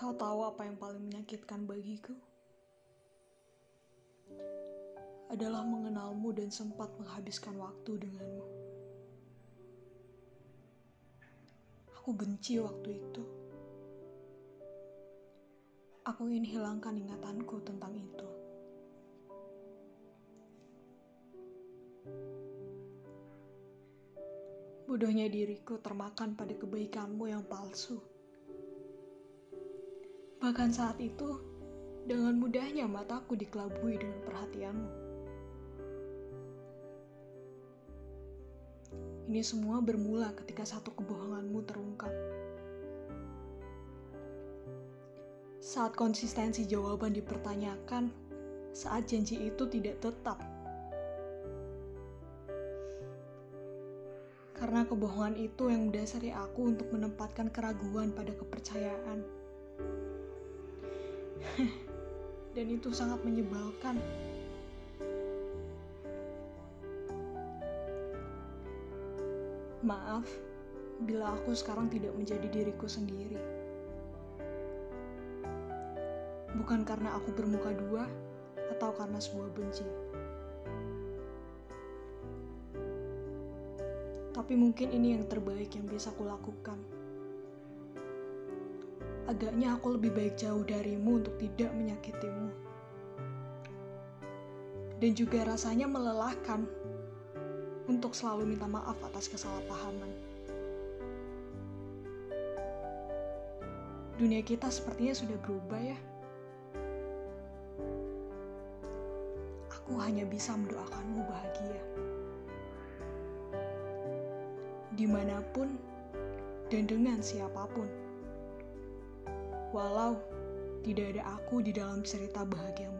Kau tahu apa yang paling menyakitkan bagiku? Adalah mengenalmu dan sempat menghabiskan waktu denganmu. Aku benci waktu itu. Aku ingin hilangkan ingatanku tentang itu. Bodohnya diriku termakan pada kebaikanmu yang palsu. Bahkan saat itu, dengan mudahnya mataku dikelabui dengan perhatianmu. Ini semua bermula ketika satu kebohonganmu terungkap. Saat konsistensi jawaban dipertanyakan, saat janji itu tidak tetap. Karena kebohongan itu yang mendasari aku untuk menempatkan keraguan pada kepercayaan. Dan itu sangat menyebalkan. Maaf bila aku sekarang tidak menjadi diriku sendiri. Bukan karena aku bermuka dua atau karena sebuah benci. Tapi mungkin ini yang terbaik yang bisa kulakukan. Agaknya aku lebih baik jauh darimu untuk tidak menyakitimu. Dan juga rasanya melelahkan untuk selalu minta maaf atas kesalahpahaman. Dunia kita sepertinya sudah berubah ya. Aku hanya bisa mendoakanmu bahagia. Di mana pun dan dengan siapa pun. Walau tidak ada aku di dalam cerita bahagiamu